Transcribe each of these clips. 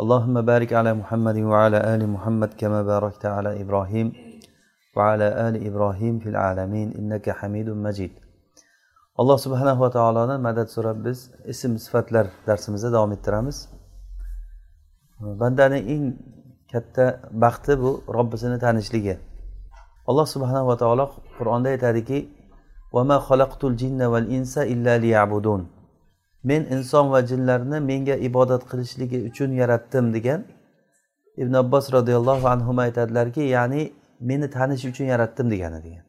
اللهم بارك على محمد وعلى آل محمد كما باركت على إبراهيم وعلى آل إبراهيم في العالمين إنك حميد مجيد alloh subhanahu va taolodan madad so'rab biz ism sifatlar darsimizda davom ettiramiz bandani eng katta baxti bu robbisini tanishligi alloh subhanahu va taolo qur'onda aytadiki men inson va jinlarni menga ibodat qilishligi uchun yaratdim degan ibn abbos roziyallohu anhu aytadilarki ya'ni meni tanish uchun yaratdim degani degan.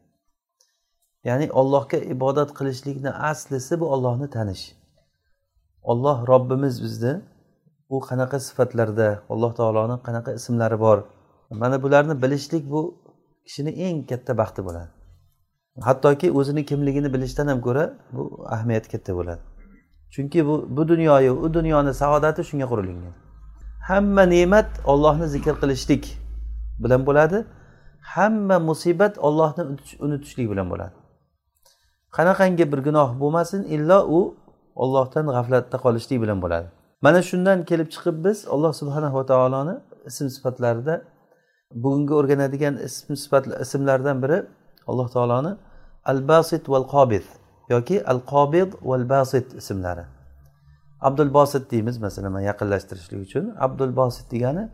Ya'ni ollohga ibodat qilishlikni aslisi bu ollohni tanish. Olloh robbimiz bizni u qanaqa sifatlarda alloh taoloni qanaqa ismlari bor. Mana bularni bilishlik bu kishini eng katta baxti bo'ladi. Hattoki o'zini kimligini bilishdan ham ko'ra bu ahamiyati katta bo'ladi. Chunki bu bu dunyoyu u dunyoni saodati shunga qurilingan hamma ne'mat ollohni zikr qilishlik bilan bo'ladi. Hamma musibat ollohni unutishlik bilan bo'ladi. Qanaqangi bir gunoh bo'lmasin illo u ollohdan g'aflatda qolishlik bilan bo'ladi. Mana shundan kelib chiqib biz alloh subhanahu va taoloni ism sifatlarida bugungi o'rganadigan ism sifat ismlardan biri alloh taoloni al basit val qobid yoki al qobid val basit ismlari. Abdul bosit deymiz masalan yaqinlashtirishlik uchun. Abdul bosit degani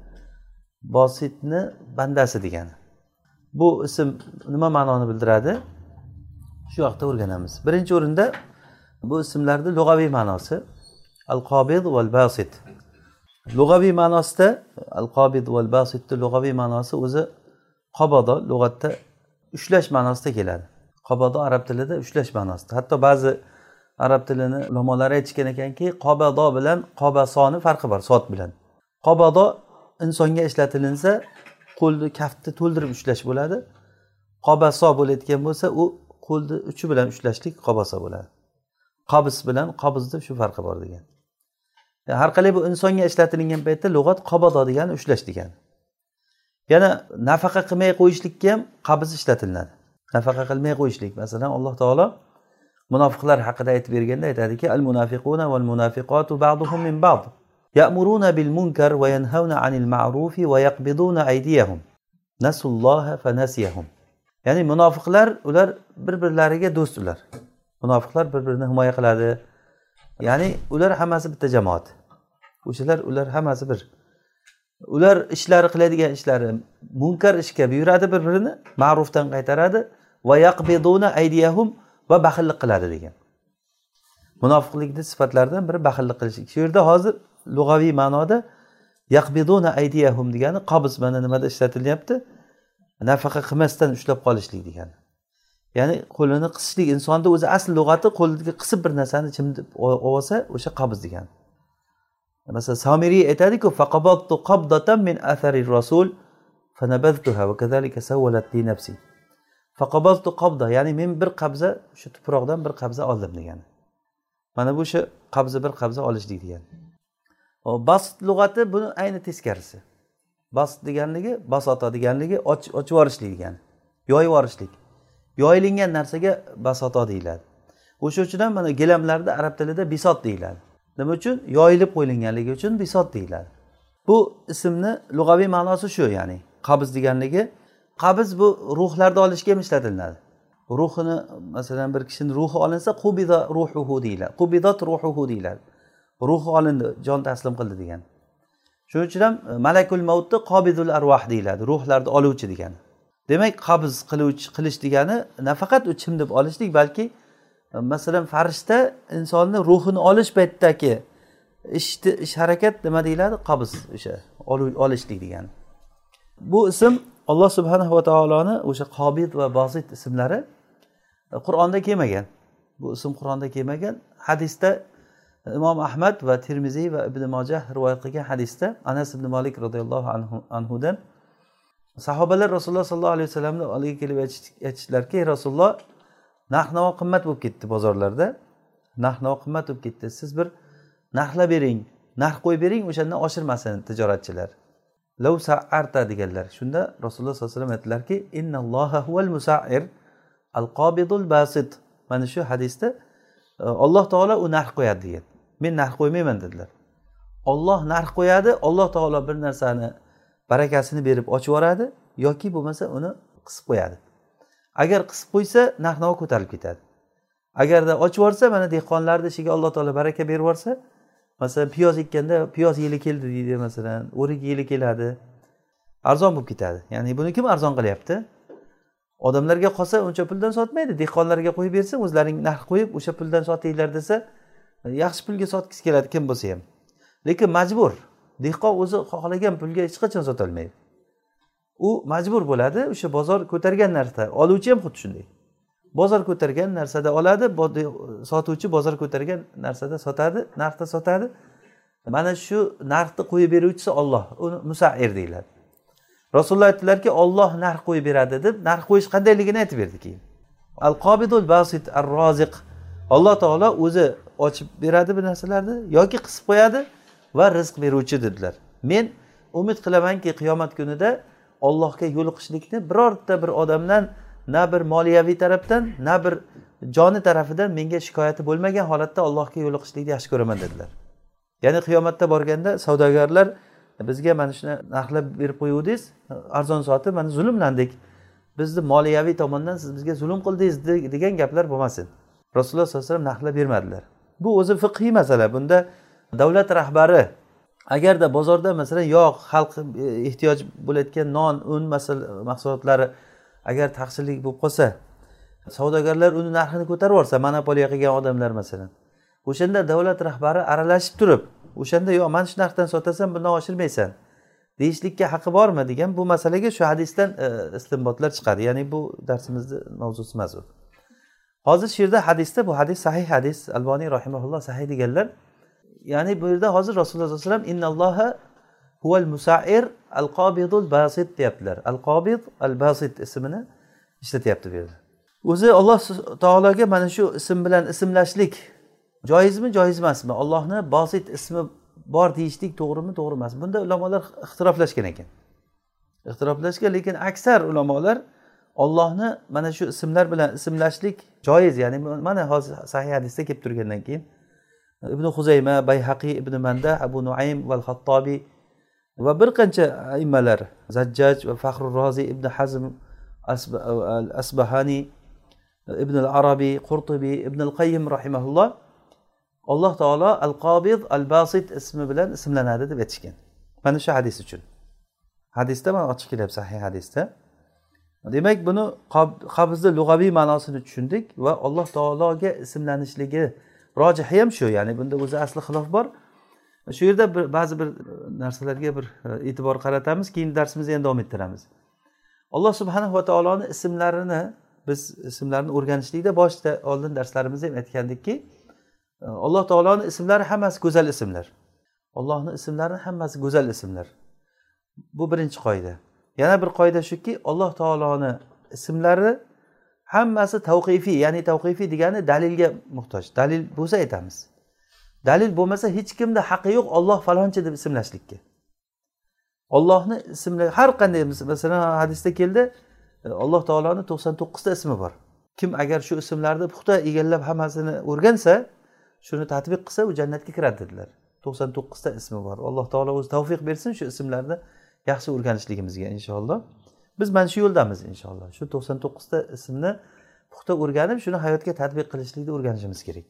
bositni bandasi degani. Bu ism nima ma'noni bildiradi? Shu haqda o'rganamiz. Birinchi o'rinda bu ismlarni lug'aviy ma'nosi. Al qobid val basit lug'aviy ma'nosida al qobid val basitni lug'aviy ma'nosi o'zi qobodo lug'atda ushlash ma'nosida keladi. Qobodo arab tilida ushlash ma'nosida. Hatto ba'zi arab tilini ulamolari aytishgan ekanki qobado bilan qobasoni farqi bor sot bilan. Qobodo insonga ishlatilinsa qo'lni kaftni to'ldirib ushlash bo'ladi. Qobaso bo'layotgan bo'lsa u qo'lni uchi bilan ushlashlik qobaso bo'ladi. Qobis bilan qobizni shu farqi bor degan. E, har qalay bu insonga ishlatilingan paytda lug'at qobodo degani ushlash degani. Yana nafaqa qilmay qo'yishlikka ham qabiz ishlatilinadi nafaqa qilmay qo'yishlik. Masalan alloh taolo munofiqlar haqida aytib berganda aytadiki al munafiquna val munafiqatu ba'duhum min ba'd. Ya'muruna bil munkar va yanhauna anil ma'rufi va yaqbiduna aydiyahum. Nasulloha fanasiyahum ya'ni munofiqlar ular bir birlariga do'st ular. Munofiqlar bir birini himoya qiladi. Ya'ni ular hammasi bitta jamoat. O'shalar ular hammasi bir. Ular ishlari qiladigan ishlari munkar ishga buyuradi bir birini ma'rufdan qaytaradi. Va yaqbiduna aydiyahum va baxillik qiladi degan. Munofiqlikni sifatlaridan biri baxillik qilishlik shu yerda hozir lug'aviy ma'noda yaqbiduna aydiyahum degani qobz mana nimada ishlatilyapti? Nafaqa qilmasdan ushlab qolishlik degani. Ya'ni qo'lini qisishlik insonni o'zi asl lug'ati qo'lidagi qisib bir narsani chimdib olsa o'sha qabz degani. Masalan somiriy aytadiku min athari rasul fanabadtuha va kazalika sawwalat li nafsi faqabaltu qabda ya'ni men bir qabza o'sha tuproqdan bir qabza oldim degani mana bu o'sha qabza bir qabza olishlik degani bast lug'ati buni ayni teskarisi bast deganligi basota deganligi ochib yuborishlik degani yoyib yuborishlik yoyilingan narsaga basoto deyiladi o'sha uchun ham mana gilamlarda arab tilida bisot deyiladi nima uchun? Yoyilib qo'yilganligi uchun bisot deyiladi. Bu ismni lug'aviy ma'nosi shu ya'ni qabz deganligi. Qabz bu ruhlarni olishga ham ishlatilinadi ruhini masalan bir kishini ruhi olinsa qubida ruhuhu deyiladi. Qubidot ruhuhu deyiladi. Ruhi olindi jon taslim qildi degan. Shuning uchun ham e, malakul mavtni qobidul arvoh deyiladi ruhlarni oluvchi degani. Demak qabz qiluvchi qilish degani nafaqat u chimdib olishlik balki masalan farishta insonni ruhini olish paytidagi ishni ish harakat nima deyiladi? Qabz o'sha olishlik degani. Bu ism alloh subhanahu va taoloni o'sha qobid va bosit ismlari e, qur'onda kelmagan. Bu ism qur'onda kelmagan. Hadisda e, imom ahmad va termiziy va ibn mojah rivoyat qilgan hadisda anas ibn molik roziyallohu anhudan sahobalar rasululloh sollallohu alayhi vasallamni oldiga kelib aytishdilarki rasululloh narx navo qimmat bo'lib ketdi bozorlarda. Narx navo qimmat bo'lib ketdi. Siz bir narxlab bering narx qo'yib bering o'shandan oshirmasin tijoratchilar. Lav saarta deganlar. Shunda rasululloh sollallohu alayhi vasallam aytdilarki innalloha huval musair al qobidul basit. Mana shu hadisda e, alloh taolo u narx qo'yadi degan. Men narx qo'ymayman dedilar. Olloh narx qo'yadi alloh taolo bir narsani barakasini berib ochib yuboradi yoki bo'lmasa uni qisib qo'yadi. Agar qisib qo'ysa narx navo ko'tarilib ketadi. Agarda ochib yuborsa mana dehqonlarni ishiga alloh taolo baraka berib yuborsa masalan piyoz ekkanda piyoz yili keldi deydi masalan o'rik yili keladi arzon bo'lib ketadi. Ya'ni buni kim arzon qilyapti? Odamlarga qolsa uncha puldan sotmaydi dehqonlarga qo'yib bersa o'zlaring narx qo'yib o'sha puldan sotinglar desa yaxshi pulga sotgisi keladi kim bo'lsa ham. Lekin majbur dehqon o'zi xohlagan pulga hech qachon sotolmaydi. U majbur bo'ladi o'sha bozor ko'targan narsa. Oluvchi ham xuddi shunday. Bozor ko'targan narsada oladi sotuvchi bozor ko'targan narsada sotadi narxda sotadi. Mana shu narxni qo'yib beruvchisi olloh uni musair deyiladi. Rasululloh aytdilarki olloh narx qo'yib beradi deb narx qo'yish qandayligini aytib berdi keyin. Al qobidul basit ar roziq alloh taolo o'zi ochib beradi bu narsalarni yoki qisib qo'yadi va rizq beruvchi dedilar. Men umid qilamanki qiyomat kunida ollohga yo'liqishlikni birorta bir odamdan na bir moliyaviy tarafdan na bir joni tarafidan menga shikoyati bo'lmagan holatda allohga yo'liqishlikni yaxshi ko'raman dedilar. Ya'ni qiyomatda borganda savdogarlar bizga mana shuni narxlab berib qo'yuvdingiz arzon sotib mana zulmlandik. Bizni moliyaviy tomondan siz bizga zulm qildingiz degan gaplar bo'lmasin. Rasululloh sallallohu alayhi vasallam narxlab bermadilar. Bu o'zi fiqhiy masala. Bunda davlat rahbari agarda bozorda masalan yog' xalq e, ehtiyoj bo'layotgan non un mahsulotlari agar taqchillik bo'lib qolsa savdogarlar uni narxini ko'tarib yuborsa monopoliya qilgan odamlar masalan o'shanda davlat rahbari aralashib turib o'shanda yo mana shu narxdan sotasan bundan oshirmaysan deyishlikka haqqi bormi degan bu masalaga shu hadisdan e, istinbotlar chiqadi. Ya'ni bu darsimizni mavzusi emas u hozir shu yerda hadisda bu hadis sahih hadis alboniy rahimaulloh sahih deganlar ya'ni bu yerda hozir rasululloh sallallohu alayhi vasallam innalloha huval musair al qobidul basit deyaptilar. Al qobid al basit ismini ishlatyapti bu yerda o'zi alloh taologa mana shu ism bilan ismlashlik joizmi joiz emasmi? Ollohni bosit ismi bor deyishlik to'g'rimi to'g'ri emas. Bunda ulamolar ixtiroflashgan ekan. Ixtiroflashgan lekin aksar ulamolar ollohni mana shu ismlar bilan ismlashlik joiz. Ya'ni mana hozir sahih hadisda kelib turgandan keyin ibn huzayma bayhaqiy ibn manda abu nuaym val hattobiy va bir qancha immalar zajjaj va faxrul rozi ibn hazm al asbahaniy ibn al arabiy qurtubiy ibn al qayyim rahimaulloh alloh taolo al qobid al basit ismi bilan ismlanadi deb aytishgan. Mana shu hadis uchun. Hadisda mana ochiq kelyapti sahih hadisda. Demak buni qabzni lug'aviy ma'nosini tushundik va alloh taologa ismlanishligi rojihi ham shu ya'ni bunda o'zi asli xilof bor. Shu yerda bir ba'zi bir e, narsalarga bir e, e'tibor qaratamiz keyin darsimizni yana davom ettiramiz. Alloh subhanahu va taoloni ismlarini biz ismlarini o'rganishlikda boshida oldin darslarimizda ham aytgandikki e, alloh taoloni ismlari hammasi go'zal ismlar. Ollohni ismlari hammasi go'zal ismlar. Bu birinchi qoida. Yana bir qoida shuki alloh taoloni ismlari hammasi tavqifiy ya'ni tavqifiy degani dalilga muhtoj. Dalil bo'lsa aytamiz. Dalil bo'lmasa hech kimda haqqi yo'q olloh falonchi deb ismlashlikka. Ollohni ismlar har qanday masalan hadisda keldi e, alloh taoloni to'qson to'qqizta ismi bor. Kim agar shu ismlarni puxta egallab hammasini o'rgansa shuni tadbiq qilsa u jannatga kiradi dedilar. To'qson to'qqizta ismi bor. Alloh taolo o'zi tavfiq bersin shu ismlarni yaxshi o'rganishligimizga inshaalloh. Biz mana shu yo'ldamiz inshaalloh. Shu to'qson to'qqizta ismni puxta o'rganib shuni hayotga tadbiq qilishlikni o'rganishimiz kerak.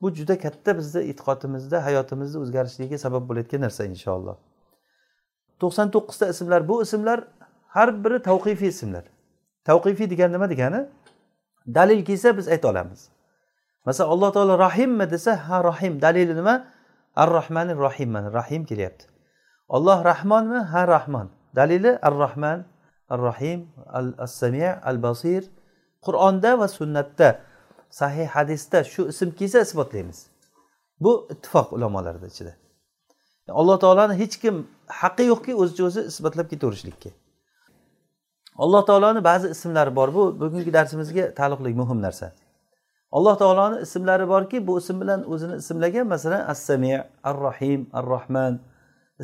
Bu juda katta bizni e'tiqodimizda hayotimizni o'zgarishligiga sabab bo'layotgan narsa inshaalloh. To'qson to'qqizta ismlar bu ismlar har biri tavqifiy ismlar. Tavqifiy degani nima degani? Dalil kelsa biz ayta olamiz. Masalan alloh taolo rahimmi desa ha rohim dalili nima? Ar rohmanir rohim mana rahim kelyapti. Olloh rahmonmi? Ha rahmon. Dalili ar rohman ar rohim al assami al basir qur'onda va sunnatda sahih hadisda shu ism kelsa isbotlaymiz. Bu ittifoq ulamolarni ichida. Alloh taoloni hech kim haqqi yo'qki o'zicha o'zi isbotlab ketaverishlikka. Alloh taoloni ba'zi ismlari bor. Bu bugungi darsimizga taalluqli muhim narsa. Alloh taoloni ismlari borki bu ism bilan o'zini ismlagan masalan as sami ar rohim ar rohman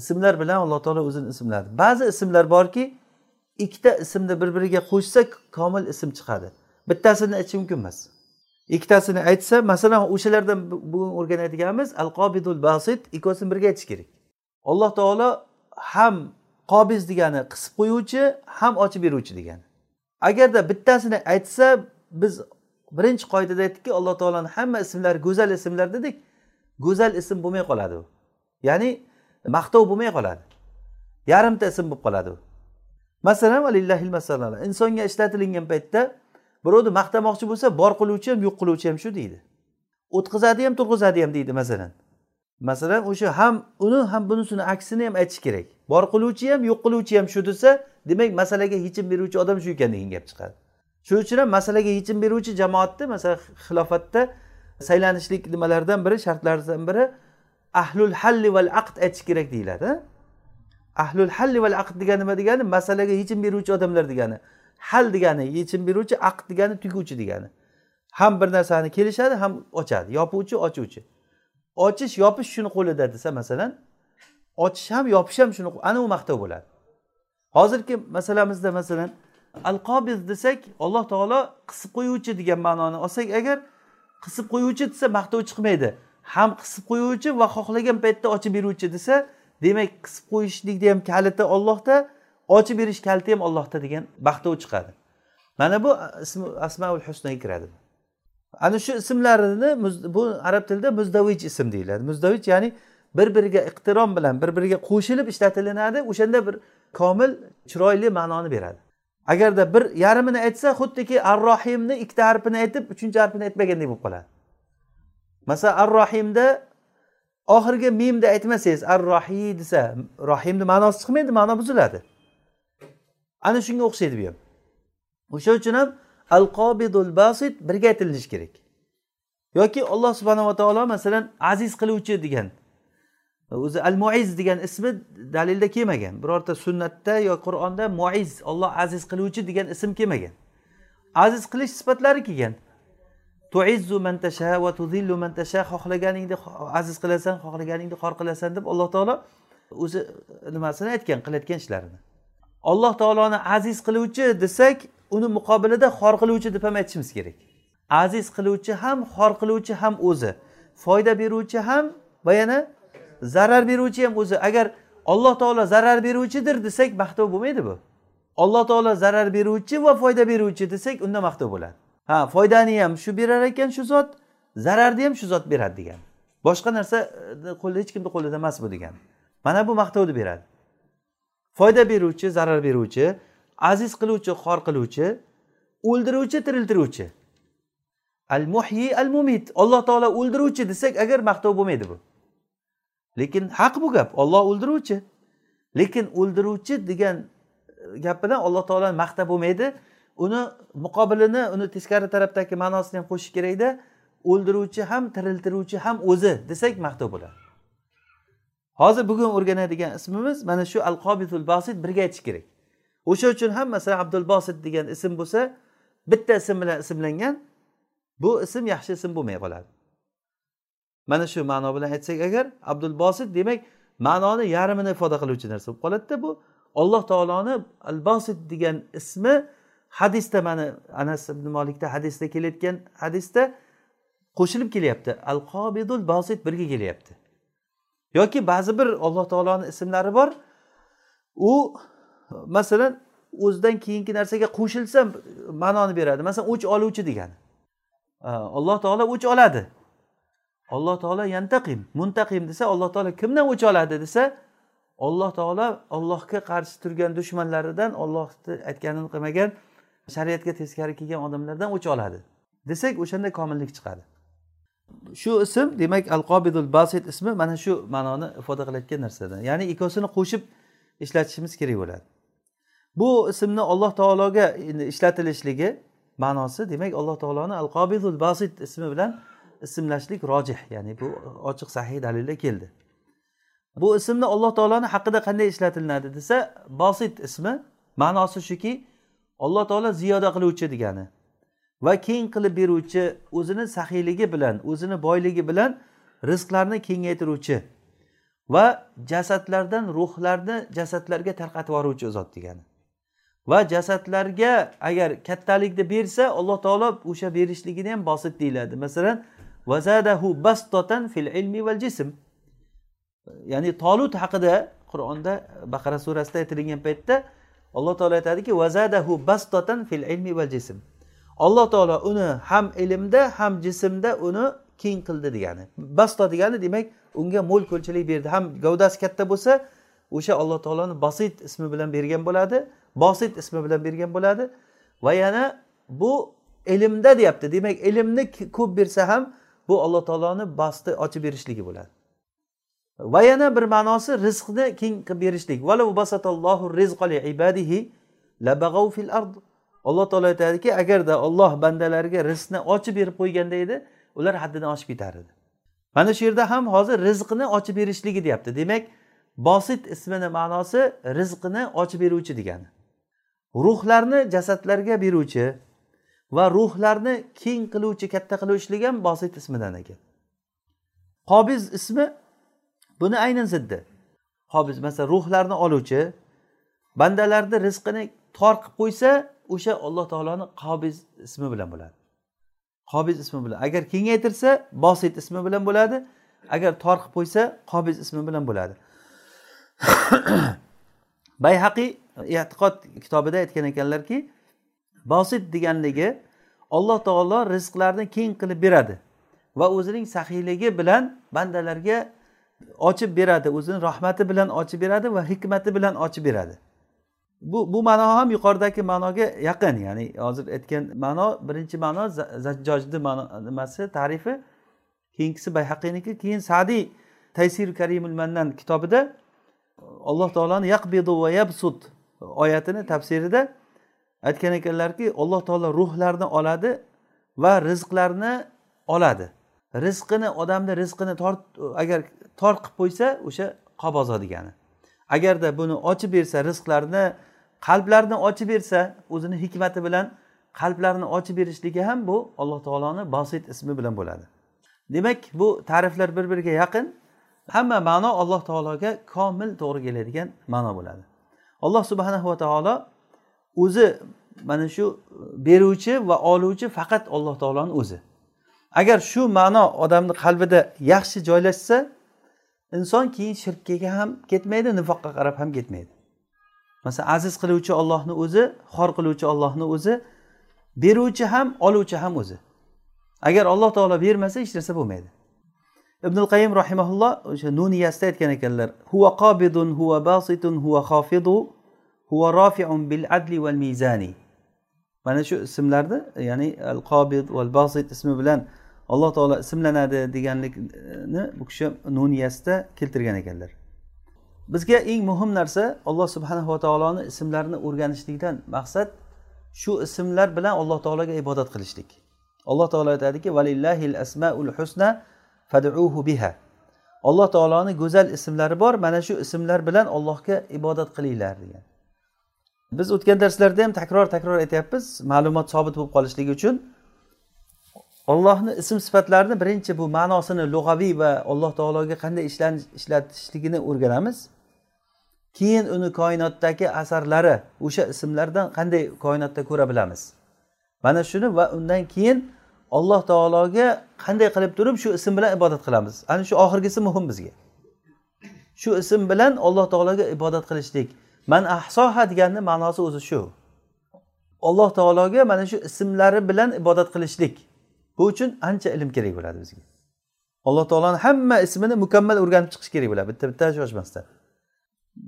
ismlar bilan alloh taolo o'zini ismladi. Ba'zi ismlar borki ikkita ismni bir biriga qo'shsa komil ism chiqadi. Bittasini aytish mumkin emas. Ikkitasini aytsa masalan o'shalardan bugun o'rganadiganimiz al qobidul basit ikkovsini birga aytish kerak. Alloh taolo ham qobiz degani qisib qo'yuvchi ham ochib beruvchi degani. Agarda bittasini aytsa biz birinchi qoidada aytdikki alloh taoloni hamma ismlari go'zal ismlar dedik go'zal ism bo'lmay qoladi u. Ya'ni maqtov bo'lmay qoladi. Yarimta ism bo'lib qoladi u. masalan valillahil masalalar insonga ishlatilingan paytda birovni maqtamoqchi bo'lsa bor qiluvchi ham yo'q qiluvchi ham shu deydi. O'tqizadi ham turg'izadi ham deydi masalan. Masalan o'sha ham uni ham bunisini aksini ham aytish kerak. Bor qiluvchi ham yo'q qiluvchi ham shu desa demak masalaga yechim beruvchi odam shu ekan degan gap chiqadi. Shuning uchun ham masalaga yechim beruvchi jamoatni masalan xilofatda saylanishlik nimalaridan biri shartlaridan biri ahlul halli val aqd aytish kerak deyiladi ahlul halli val aqd degani nima degani? Masalaga yechim beruvchi odamlar degani. Hal degani yechim beruvchi aqd degani tuguvchi degani. Ham bir narsani kelishadi ham ochadi. Yopuvchi ochuvchi. Ochish yopish shuni qo'lida desa masalan ochish ham yopish ham shuni ana u maqtov bo'ladi. Hozirgi masalamizda masalan al qobiz desak alloh taolo qisib qo'yuvchi degan ma'noni olsak agar qisib qo'yuvchi desa maqtov chiqmaydi. Ham qisib qo'yuvchi va xohlagan paytda ochib beruvchi desa demak qisib qo'yishlikni ham kaliti ollohda ochib berish kaliti ham ollohda degan maqtov chiqadi. Mana bu ismi asmaul husnaga kiradi. Ana shu ismlarini bu arab tilida muzdavij ism deyiladi. Muzdavij ya'ni bir biriga iqtirom bilan bir biriga qo'shilib ishlatilinadi o'shanda bir komil chiroyli ma'noni beradi. Agarda bir yarmini aytsa xuddiki ar rohimni ikkita harfini aytib uchinchi harfini aytmagandek bo'lib qoladi. Masalan ar rohimda oxirgi mimni aytmasangiz ar rohiy desa rohimni ma'nosi chiqmaydi ma'no buziladi. Ana shunga o'xshaydi bu ham. O'sha uchun ham al qobidul basit birga aytilinishi kerak. Yoki alloh subhanava taolo masalan aziz qiluvchi degan o'zi al muiz degan ismi dalilda kelmagan. Birorta sunnatda yo qur'onda muiz olloh aziz qiluvchi degan ism kelmagan. Aziz qilish sifatlari kelgan. Tuizzu man tasha va tudillu man tasha xohlaganingni aziz qilasan xohlaganingni xor qilasan deb alloh taolo o'zi nimasini aytgan qilayotgan ishlarini. Alloh taoloni aziz qiluvchi desak uni muqobilida xor qiluvchi deb ham aytishimiz kerak. Aziz qiluvchi ham xor qiluvchi ham o'zi. Foyda beruvchi ham va yana zarar beruvchi ham o'zi. Agar alloh taolo zarar beruvchidir desak maqtov bo'lmaydi bu. Alloh taolo zarar beruvchi va foyda beruvchi desak unda maqtov bo'ladi. Ha foydani ham shu berar ekan shu zot. Zararni ham shu zot beradi degan. Boshqa narsa e, qo'lida hech kimni qo'lida emas bu degan. Mana bu maqtovni beradi. Foyda beruvchi zarar beruvchi aziz qiluvchi xor qiluvchi o'ldiruvchi tiriltiruvchi. Al muhyi al mumit alloh taolo o'ldiruvchi desak agar maqtov bo'lmaydi bu. Lekin haq bu gap. Olloh o'ldiruvchi. Lekin o'ldiruvchi degan e, gap bilan alloh taoloni maqtab bo'lmaydi. Uni muqobilini uni teskari tarafdagi ma'nosini ham qo'shish kerakda o'ldiruvchi ham tiriltiruvchi ham o'zi desak maqtov bo'ladi. Hozir bugun o'rganadigan ismimiz mana shu al qobitul basit birga aytish kerak. O'sha uchun ham masalan abdul bosit degan ism bo'lsa bitta ism bilan ismlangan bu ism yaxshi ism bo'lmay qoladi. Mana shu ma'no bilan aytsak agar abdul bosit demak ma'noni yarmini ifoda qiluvchi narsa bo'lib qoladida bu alloh taoloni al bosit degan ismi hadisda mana anas ibn molikda hadisda kelayotgan hadisda qo'shilib kelyapti. Al qobidul bosit birga kelyapti. Yoki ba'zi bir alloh taoloni ismlari bor. U masalan o'zidan keyingi narsaga qo'shilsa ma'noni beradi. Masalan o'ch oluvchi degani alloh taolo o'ch oladi. Alloh taolo yantaqim muntaqim desa alloh taolo kimdan o'ch oladi desa alloh taolo ollohga qarshi turgan dushmanlaridan ollohni aytganini qilmagan shariatga teskari kelgan odamlardan o'ch oladi. Desak o'shanda komillik chiqadi. Shu ism demak al qobidul basit ismi mana shu ma'noni ifoda qilayotgan narsadan. Ya'ni ikkovsini qo'shib ishlatishimiz kerak bo'ladi. Bu ismni alloh taologa ishlatilishligi ma'nosi demak alloh taoloni al qobidul basit ismi bilan ismlashlik rojih ya'ni bu ochiq sahiy dalilda keldi. Bu ismni alloh taoloni haqida qanday ishlatilinadi desa bosit ismi ma'nosi shuki alloh taolo ziyoda qiluvchi degani va keng qilib beruvchi o'zini saxiyligi bilan o'zini boyligi bilan rizqlarni kengaytiruvchi va jasadlardan ruhlarni jasadlarga tarqatib yuboruvchi zot degani. Va jasadlarga agar kattalikni bersa alloh taolo o'sha berishligini ham bosit deyiladi. Masalan vazadahu bastotan fil ilmi val jism. Ya'ni tolut haqida qur'onda baqara surasida aytilgan paytda alloh taolo aytadiki vazadahu bastotan fil ilmi va jism. Alloh taolo uni ham ilmda ham jismda uni keng qildi degani. Basto degani demak unga mo'l ko'lchilik berdi. Ham gavdasi katta bo'lsa o'sha alloh taoloni basit ismi bilan bergan bo'ladi bosit ismi bilan bergan bo'ladi. Va yana bu ilmda deyapti. Demak ilmni ko'p bersa ham bu alloh taoloni basti ochib berishligi bo'ladi. Va yana bir ma'nosi rizqni keng qilib berishlik. Alloh taolo aytadiki agarda olloh bandalariga rizqni ochib berib qo'yganda edi ular haddidan oshib ketar edi. Mana shu yerda ham hozir rizqni ochib berishligi deyapti. Demak bosit ismini ma'nosi rizqini ochib beruvchi degani. Ruhlarni jasadlarga beruvchi va ruhlarni keng qiluvchi katta qiluvchilik ham bosit ismidan ekan. Qobiz ismi buni aynan ziddi. Qobiz masalan ruhlarni oluvchi bandalarni rizqini tor qilib qo'ysa o'sha alloh taoloni qobiz ismi bilan bo'ladi. Qobiz ismi bilan. Agar kengaytirsa bosit ismi bilan bo'ladi. Agar tor qilib qo'ysa qobiz ismi bilan bo'ladi. Bayhaqiy e'tiqod kitobida aytgan ekanlarki bosit deganligi alloh taolo rizqlarni keng qilib beradi va o'zining saxiyligi bilan bandalarga ochib beradi o'zini rahmati bilan ochib beradi va hikmati bilan ochib beradi. Bu bu ma'no ham yuqoridagi ma'noga yaqin ya'ni hozir aytgan ma'no birinchi ma'no zajjojni nimasi tarifi keyingisi bayhaqiyniki keyin sadiy taysir karimul mannan kitobida alloh taoloni yaqbidu va yabsud oyatini tafsirida aytgan ekanlarki alloh taolo ruhlarni oladi va rizqlarni oladi. Rizqini odamni rizqini tort agar tor qilib qo'ysa o'sha qobozo degani agarda buni ochib bersa rizqlarni qalblarni ochib bersa o'zini hikmati bilan qalblarni ochib berishligi ham bu alloh taoloni bosit ismi bilan bo'ladi. Demak bu ta'riflar bir biriga yaqin hamma ma'no alloh taologa komil to'g'ri keladigan ma'no bo'ladi. Alloh subhanahu va taolo o'zi mana shu beruvchi va oluvchi faqat alloh taoloni o'zi. Agar shu ma'no odamni qalbida yaxshi joylashsa inson keyin shirkkaga ham ketmaydi nifoqqa qarab ham ketmaydi. Masalan aziz qiluvchi ollohni o'zi xor qiluvchi ollohni o'zi beruvchi ham oluvchi ham o'zi. Agar alloh taolo bermasa hech narsa bo'lmaydi. Ibn qayim rahimaulloh o'sha nuniyasida aytgan ekanlar huva qobidun huva basitun huva xofidu huva rofiun bil adli val mizani. Mana shu ismlarni ya'ni al qobid val basit ismi bilan alloh taolo ismlanadi deganlikni bu kishi nuniyasida keltirgan ekanlar. Bizga eng muhim narsa alloh subhanahu va taoloni ismlarini o'rganishlikdan maqsad shu ismlar bilan alloh taologa ibodat qilishlik. Alloh taolo aytadiki valillahil asmaul husna faduhu biha. Alloh taoloni go'zal ismlari bor mana shu ismlar bilan allohga ibodat qilinglar degan. Biz o'tgan darslarda ham takror takror aytyapmiz ma'lumot sobit bo'lib qolishligi uchun ollohni ism sifatlarini birinchi bu ma'nosini lug'aviy va alloh taologa qanday ishlatishligini o'rganamiz. Keyin uni koinotdagi asarlari o'sha ismlardan qanday koinotda ko'ra bilamiz? Mana shuni va undan keyin alloh taologa qanday qilib turib shu ism bilan ibodat qilamiz? Ana shu oxirgisi muhim bizga. Shu ism bilan alloh taologa ibodat qilishlik. Man ahsoha deganni ma'nosi o'zi shu. Alloh taologa mana shu ismlari bilan ibodat qilishlik. Bu uchun ancha ilm kerak bo'ladi bizga. Alloh taoloni hamma ismini mukammal o'rganib chiqish kerak bo'ladi. Bitta bitta shoshmasdan.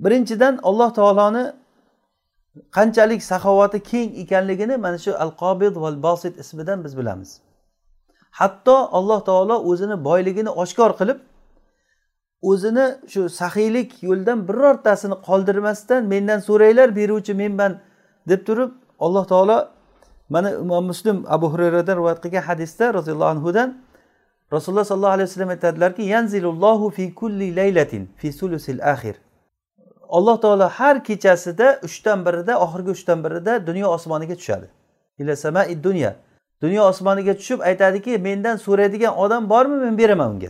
Birinchidan alloh taoloni qanchalik saxovati keng ekanligini mana shu al qobid val bosit ismidan biz bilamiz. Hatto alloh taolo o'zini boyligini oshkor qilib o'zini shu saxiylik yo'ldan birortasini qoldirmasdan mendan so'ranglar beruvchi menman deb turib alloh taolo mana imom muslim abu hurayradan rivoyat qilgan hadisda roziyallohu anhudan rasululloh sollallohu alayhi vasallam aytadilarki yanzilullohu fi kulli laylatin fi sulusil axir alloh taolo har kechasida uchdan birida oxirgi uchdan birida dunyo osmoniga tushadi. Ila samai dunya. Dunyo osmoniga tushib aytadiki mendan so'raydigan odam bormi men beraman unga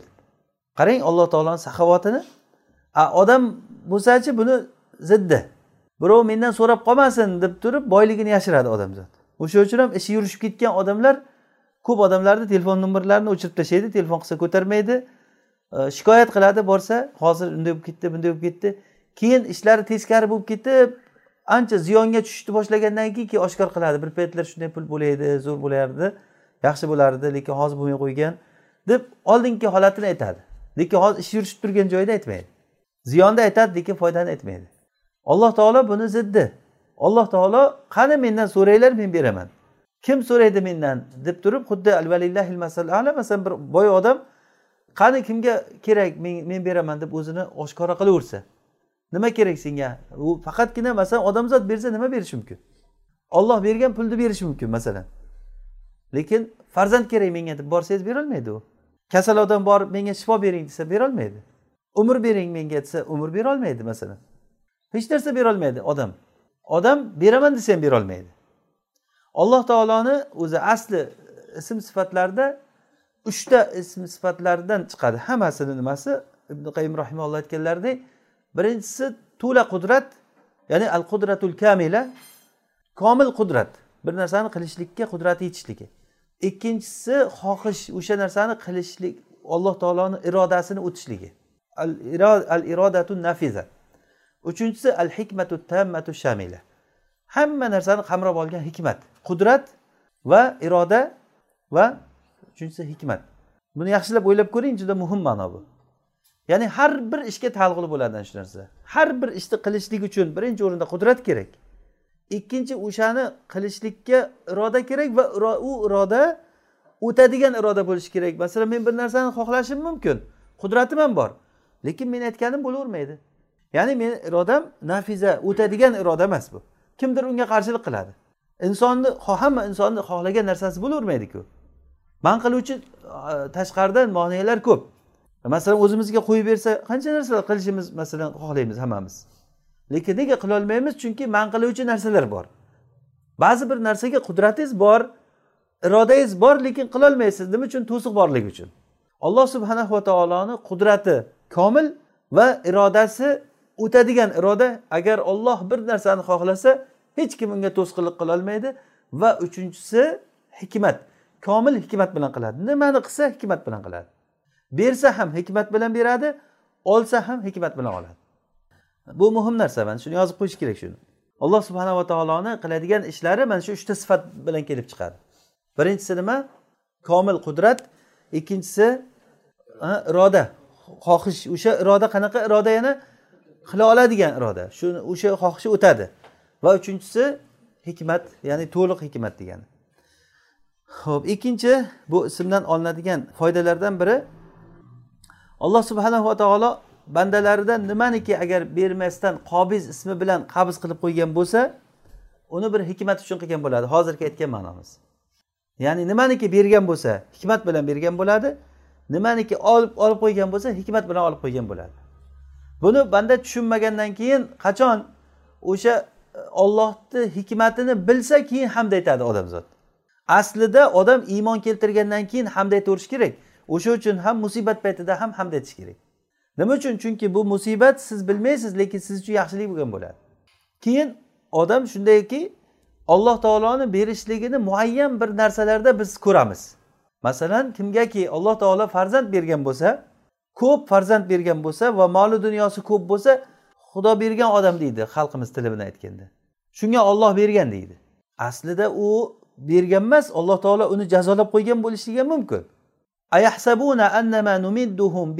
qarang alloh taoloni saxovatini. Odam bo'lsachi buni ziddi. Birov mendan so'rab qolmasin deb turib boyligini yashiradi odamzod o'sha uchun ham ishi yurishib ketgan odamlar ko'p odamlarni telefon nomerlarini o'chirib tashlaydi telefon qilsa ko'tarmaydi. Shikoyat qiladi borsa hozir unday bo'lib ketdi bunday bo'lib ketdi. Keyin ishlari teskari bo'lib ketib ancha ziyonga tushishni boshlagandan keyin keyin oshkor qiladi. Bir paytlar shunday pul bo'laydi zo'r bo'lardi yaxshi bo'lardi lekin hozir bo'lmay qo'ygan deb oldingi holatini aytadi. Lekin hozir ish yurishib turgan joyida aytmaydi. Ziyonni aytadi lekin foydani aytmaydi. Alloh taolo buni ziddi. Alloh taolo qani mendan so'ranglar men beraman. Kim so'raydi mendan? deb turib xuddi masalan bir boy odam qani kimga kerak men beraman deb o'zini oshkora qilaversa nima kerak senga? U faqatgina masalan odamzod bersa nima berishi mumkin? Olloh bergan pulni berishi mumkin masalan. Lekin farzand kerak menga deb borsangiz berolmaydi u. Kasal odam borib menga shifo bering desa berolmaydi. Umr bering menga desa umr berolmaydi masalan. Hech narsa berolmaydi odam. Odam beraman desa ham berolmaydi. Alloh taoloni o'zi asli ism sifatlarida uchta ism sifatlaridan chiqadi. Hammasini nimasi? Ibn qayim rahimalloh aytganlaridek birinchisi to'la qudrat ya'ni al qudratul kamila komil qudrat bir narsani qilishlikka qudrati yetishligi. Ikkinchisi xohish o'sha narsani qilishlik alloh taoloni irodasini o'tishligi. Al irodatu nafiza. Uchinchisi al hikmatu tammatu shamila. Hamma narsani qamrab olgan hikmat qudrat va iroda va uchinchisi hikmat. Buni yaxshilab o'ylab ko'ring juda muhim ma'no bu. Ya'ni har bir ishga taalluqli bo'ladi shu narsa. Har bir ishni qilishlik uchun birinchi o'rinda qudrat kerak. Ikkinchi o'shani qilishlikka iroda kerak va u iroda o'tadigan iroda bo'lishi kerak. Masalan men bir narsani xohlashim mumkin qudratim ham bor lekin men aytganim bo'lavermaydi. Ya'ni meni irodam nafiza o'tadigan iroda emas bu. Kimdir unga qarshilik qiladi. Insonni hamma insonni xohlagan narsasi bo'lavermaydiku man qiluvchi tashqaridan monealar ko'p. Masalan o'zimizga qo'yib bersa qancha narsalar qilishimiz masalan xohlaymiz hammamiz. Lekin nega qilolmaymiz? Chunki man qiluvchi narsalar bor. Ba'zi bir narsaga qudratingiz bor irodangiz bor lekin qilolmaysiz. Nima uchun? To'siq borligi uchun. Alloh subhanahu va taoloni qudrati komil va irodasi o'tadigan iroda agar olloh bir narsani xohlasa hech kim unga to'sqinlik qilolmaydi va uchinchisi hikmat. Komil hikmat bilan qiladi. Nimani qilsa hikmat bilan qiladi. Bersa ham hikmat bilan beradi olsa ham hikmat bilan oladi. Bu muhim narsa mana shuni yozib qo'yish kerak shuni. Alloh subhanava taoloni qiladigan ishlari mana shu uchta sifat bilan kelib chiqadi. Birinchisi nima? Komil qudrat. Ikkinchisi iroda. Xohish. O'sha iroda qanaqa? Iroda yana qila oladigan iroda. Shu o'sha xohishi o'tadi. Va uchinchisi hikmat ya'ni to'liq hikmat degani. Ho'p ikkinchi bu ismdan olinadigan foydalardan biri alloh subhanahu va taolo bandalaridan nimaniki agar bermasdan qobiz ismi bilan qabz qilib qo'ygan bo'lsa uni bir hikmat uchun qilgan bo'ladi. Hozirgi aytgan ma'nomiz ya'ni nimaniki bergan bo'lsa hikmat bilan bergan bo'ladi. Nimaniki olib olib qo'ygan bo'lsa hikmat bilan olib qo'ygan bo'ladi. Buni banda tushunmagandan keyin qachon o'sha e, ollohni hikmatini bilsa keyin hamd aytadi odamzod aslida odam iymon keltirgandan keyin hamd aytaverish kerak. O'sha uchun ham musibat paytida ham hamd aytish kerak. Nima uchun? Chunki bu musibat siz bilmaysiz lekin siz uchun yaxshilik bo'lgan bo'ladi. Keyin odam shundayki alloh taoloni berishligini muayyan bir narsalarda biz ko'ramiz. Masalan kimgaki alloh taolo farzand bergan bo'lsa ko'p farzand bergan bo'lsa va moli dunyosi ko'p bo'lsa xudo bergan odam deydi xalqimiz tili bilan aytganda. Shunga olloh bergan deydi. Aslida u bergan emas alloh taolo uni jazolab qo'ygan bo'lishligi mumkin. Ayahsabuna annama numidduhum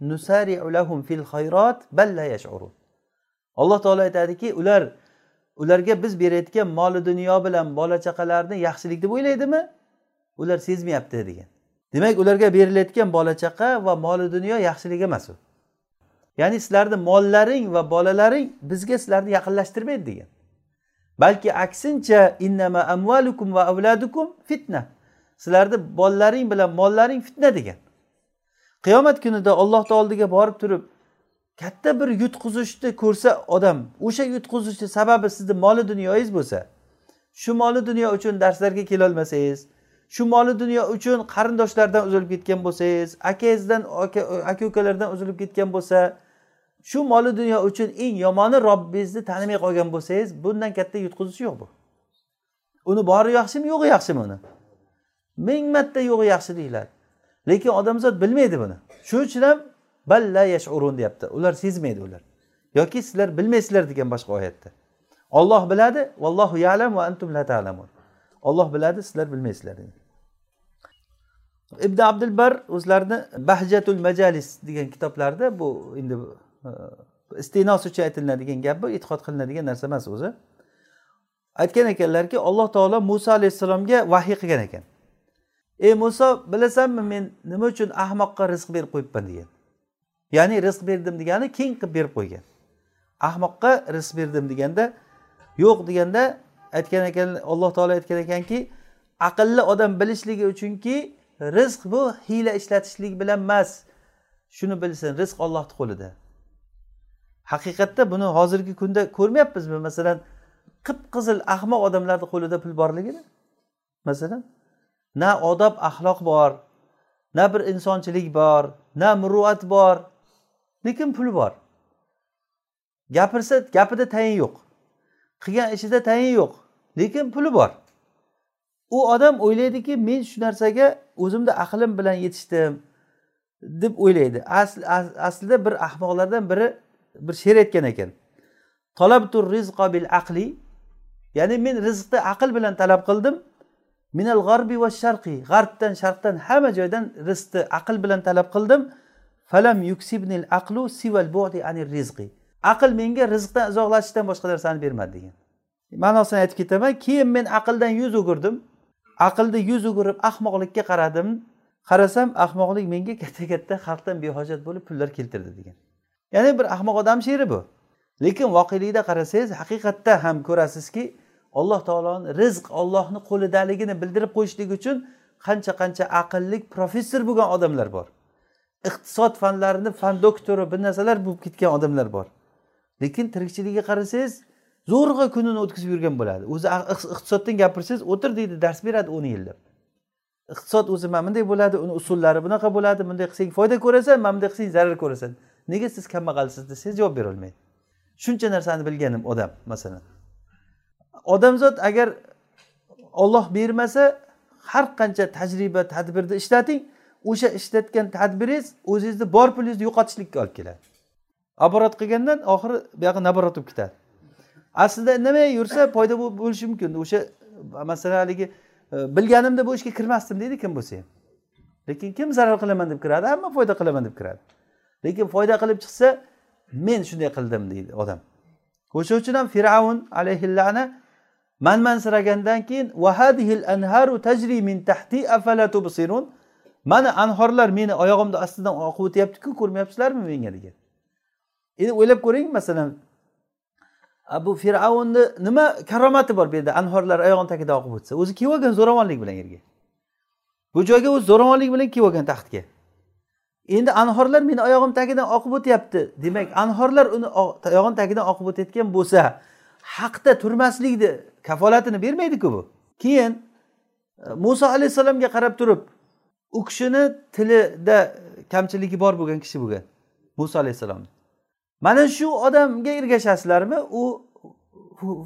nusari'u lahum fil khayrat yash'urun. Alloh taolo aytadiki ular ularga biz berayotgan moli dunyo bilan bola chaqalarni yaxshilik deb o'ylaydimi ular sezmayapti degan. Demak ularga berilayotgan bola chaqa va moli dunyo yaxshilik emas u. Ya'ni sizlarni mollaring va bolalaring bizga sizlarni yaqinlashtirmaydi degan. Balki aksincha innama amvalukum va avladukum fitna. Sizlarni bolalaring bilan mollaring fitna degan. Qiyomat kunida ollohni oldiga borib turib katta bir yutqizishni ko'rsa odam o'sha yutqizishni sababi sizni moli dunyoyingiz bo'lsa shu moli dunyo uchun darslarga kelolmasangiz shu moli dunyo uchun qarindoshlardan uzilib ketgan bo'lsangiz akangizdan aka ukalardan uzilib ketgan bo'lsa shu moli dunyo uchun eng yomoni robbingizni tanimay qolgan bo'lsangiz bundan katta yutqizish yo'q bu. Uni bori yaxshimi yo'g'i yaxshimi uni? Ming marta yo'g'i yaxshi deyiladi. Lekin odamzod bilmaydi buni. Shuning uchun ham balla yashurun deyapti. Ular sezmaydi ular. Yoki sizlar bilmaysizlar degan boshqa oyatda. Olloh biladi vallohu yalam va antum la ta'lamun. Olloh biladi sizlar bilmaysizlar degan. Ibn abdulbar o'zlarini bahjatul majalis degan kitoblarida bu endi e, istenos uchun aytilinadigan gap bu e'tiqod qilinadigan narsa emas o'zi. Aytgan ekanlarki alloh taolo muso alayhissalomga vahiy qilgan ekan. Ey muso bilasanmi men nima uchun ahmoqqa rizq berib qo'yibman? degan. Ya'ni rizq berdim degani keng qilib berib qo'ygan. Ahmoqqa rizq berdim deganda yo'q deganda aytgan ekan alloh taolo aytgan ekanki aqlli odam bilishligi uchunki rizq bu hiyla ishlatishlik bilan emas. Shuni bilsin rizq ollohni qo'lida. Haqiqatda buni hozirgi kunda ko'rmayapmizmi? Masalan qip qizil ahmoq odamlarni qo'lida pul borligini. Masalan na odob axloq bor na bir insonchilik bor na muruvvat bor. Lekin pul bor. Gapirsa gapida tayin yo'q. Qilgan ishida tayin yo'q. Lekin puli bor. U odam o'ylaydiki men shu narsaga o'zimni aqlim bilan yetishdim deb o'ylaydi. Aslida bir ahmoqlardan biri bir she'r aytgan ekan. Talabtur rizqo bil aqli ya'ni men rizqni aql bilan talab qildim. Minal g'arbi va sharqiy g'arbdan sharqdan hamma joydan rizqni aql bilan talab qildim. Falam yuksibnil aqlu sival bu'di anir rizqi aql menga rizqdan uzoqlashishdan boshqa narsani bermadi degan. Ma'nosini aytib ketaman keyin men aqldan yuz o'girdim. Aqlni yuz o'girib ahmoqlikka qaradim. Qarasam ahmoqlik menga katta katta xalqdan behojat bo'lib pullar keltirdi degan. Ya'ni bir ahmoq odam she'ri bu. Lekin voqelikda qarasangiz haqiqatda ham ko'rasizki alloh taoloni rizq ollohni qo'lidaligini bildirib qo'yishlik uchun qancha qancha aqlli professor bo'lgan odamlar bor. Iqtisod fanlarini fan doktori bir narsalar bo'lib ketgan odamlar bor. Lekin tirikchiligiga qarasangiz zo'rg'a kunini o'tkazib yurgan bo'ladi. O'zi iqtisoddan gapirsangiz o'tir deydi dars beradi o'n yildir iqtisod o'zi mana bunday bo'ladi uni usullari bunaqa bo'ladi bunday qilsang foyda ko'rasan mana bunday qilsang zarar ko'rasan. Nega siz kambag'alsiz desangiz javob berolmaydi. Shuncha narsani bilganim odam masalan. Odamzod agar olloh bermasa har qancha tajriba tadbirni ishlating o'sha ishlatgan tadbiringiz o'zingizni bor pulingizni yo'qotishlikka olib keladi. Оборот qilgandan oxiri buyog'i наоборот bo'lib ketadi. Aslida indamay yursa foyda bo'lishi mumkin. O'sha masalan haligi e, bilganimda bu ishga kirmasdim deydi kim bo'lsa ham. Lekin kim zarar qilaman deb kiradi? Hamma foyda qilaman deb kiradi. Lekin foyda qilib chiqsa men shunday qildim deydi odam. O'sha uchun ham fir'avn alayhillana manmansiragandan keyin anharu tajri min tahti afala tubsirun? Mana anhorlar meni oyog'imni ostidan oqib o'tyaptiku ko'rmayapsizlarmi menga degan. Endi o'ylab ko'ring masalan bu fir'avnni nima karomati bor bu yerda? Anhorlar oyog'ini tagida oqib o'tsa o'zi kelib olgan zo'ravonlik bilan yerga. Bu joyga o'zi zo'ravonlik bilan kelib olgan taxtga. Endi anhorlar meni oyog'im tagidan oqib o'tyapti. Demak anhorlar uni oyog'ini tagidan oqib o'tayotgan bo'lsa haqda turmaslikni kafolatini bermaydiku bu. Keyin e, muso alayhissalomga qarab turib u kishini tilida kamchiligi bor bo'lgan kishi bo'lgan muso alayhissalomni. Mana shu odamga ergashasizlarmi? U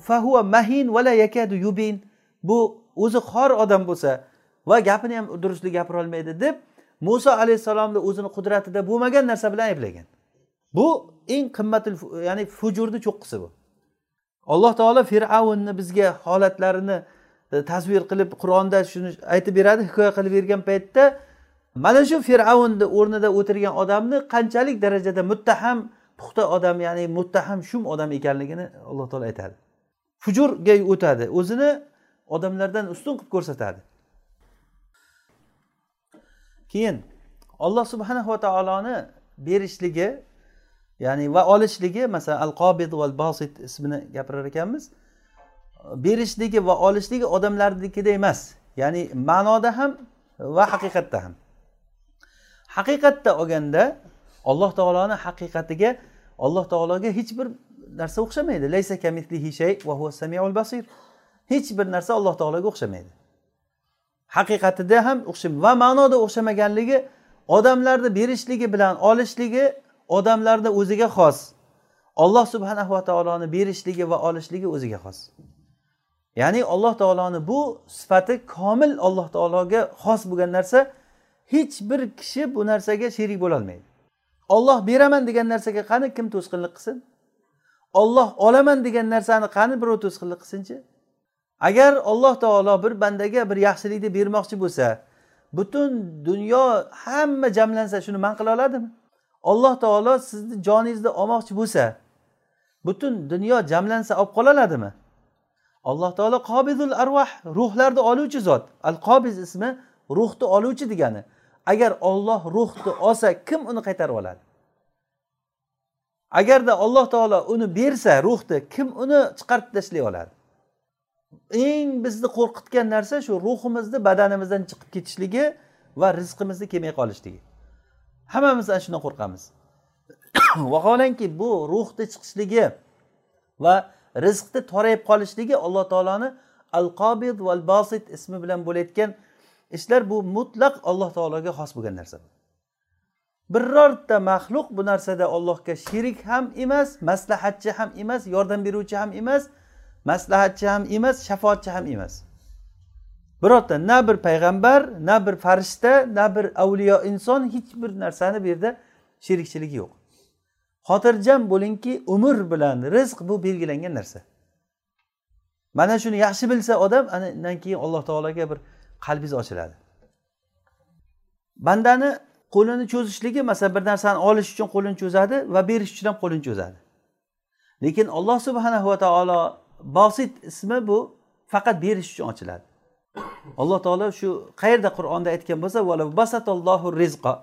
fahuva mahin vala yakadu yubin. Bu o'zi xor odam bo'lsa va gapini ham durustli gapira olmaydi deb muso alayhissalomni o'zini qudratida bo'lmagan narsa bilan ayblagan. Bu eng qimmatil ya'ni fujurni cho'qqisi bu. Alloh taolo fir'avnni bizga holatlarini e, tasvir qilib qur'onda shuni aytib beradi hikoya qilib bergan paytda mana shu fir'avnni o'rnida o'tirgan odamni qanchalik darajada muttaham puxta odam ya'ni muttaham shum odam ekanligini alloh taolo aytadi. Fujurga o'tadi o'zini odamlardan ustun qilib ko'rsatadi. Keyin olloh subhanahu va taoloni berishligi ya'ni va olishligi masalan al qobid val bosit ismini gapirar ekanmiz. Berishligi va olishligi odamlarnikida emas ya'ni ma'noda ham va haqiqatda ham. Haqiqatda olganda alloh taoloni haqiqatiga alloh taologa hech bir narsa o'xshamaydi. Laysa kamitlihi shay va huva samiul basir. Hech bir narsa alloh taologa o'xshamaydi. Haqiqatida ham o'xshamaydi va ma'noda o'xshamaganligi odamlarni berishligi bilan olishligi odamlarni o'ziga xos. Olloh subhanahu va taoloni berishligi va olishligi o'ziga xos. Ya'ni alloh taoloni bu sifati komil alloh taologa xos bo'lgan narsa hech bir kishi bu narsaga sherik bo'lolmaydi. Olloh beraman degan narsaga qani kim to'sqinlik qilsin? Olloh olaman degan narsani qani birov to'sqinlik qilsinchi agar alloh taolo bir bandaga bir yaxshilikni bermoqchi bo'lsa butun dunyo hamma jamlansa shuni man qila oladimi? Alloh taolo sizni joningizni olmoqchi bo'lsa butun dunyo jamlansa olib qola oladimi? Alloh taolo qobizul arvah ruhlarni oluvchi zot. Al qobiz ismi ruhni oluvchi degani. Agar olloh ruhni olsa kim uni qaytarib oladi? Agarda alloh taolo uni bersa ruhni kim uni chiqarib tashlay oladi? Eng bizni qo'rqitgan narsa shu ruhimizni badanimizdan chiqib ketishligi va rizqimizni kelmay qolishligi. Hammamiz ana shundan qo'rqamiz. Vaholanki bu ruhni chiqishligi va rizqni torayib qolishligi alloh taoloni al qobid val bosit ismi bilan bo'layotgan ishlar bu mutlaq alloh taologa xos bo'lgan narsa birorta maxluq bu narsada ollohga sherik ham emas maslahatchi ham emas yordam beruvchi ham emas maslahatchi ham emas shafoatchi ham emas. Birorta na bir payg'ambar na bir farishta na bir avliyo inson hech bir narsani bu yerda sherikchiligi yo'q. Xotirjam bo'lingki umr bilan rizq bu belgilangan narsa. Mana shuni yaxshi bilsa odam anadan undan keyin alloh taologa bir qalbingiz ochiladi. Bandani qo'lini cho'zishligi masalan bir narsani olish uchun qo'lini cho'zadi va berish uchun ham qo'lini cho'zadi. Lekin alloh subhanahu va taolo bosit ismi bu faqat berish uchun ochiladi. Alloh taolo shu qayerda qur'onda aytgan bo'lsa basatallohu rizqa